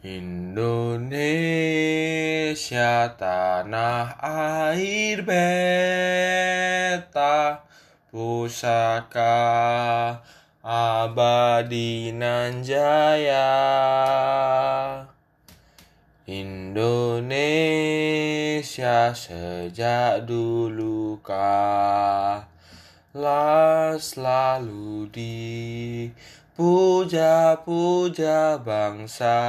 Indonesia tanah air beta pusaka abadi nan jaya. Indonesia sejak dulu kah lah selalu dipuja-puja bangsa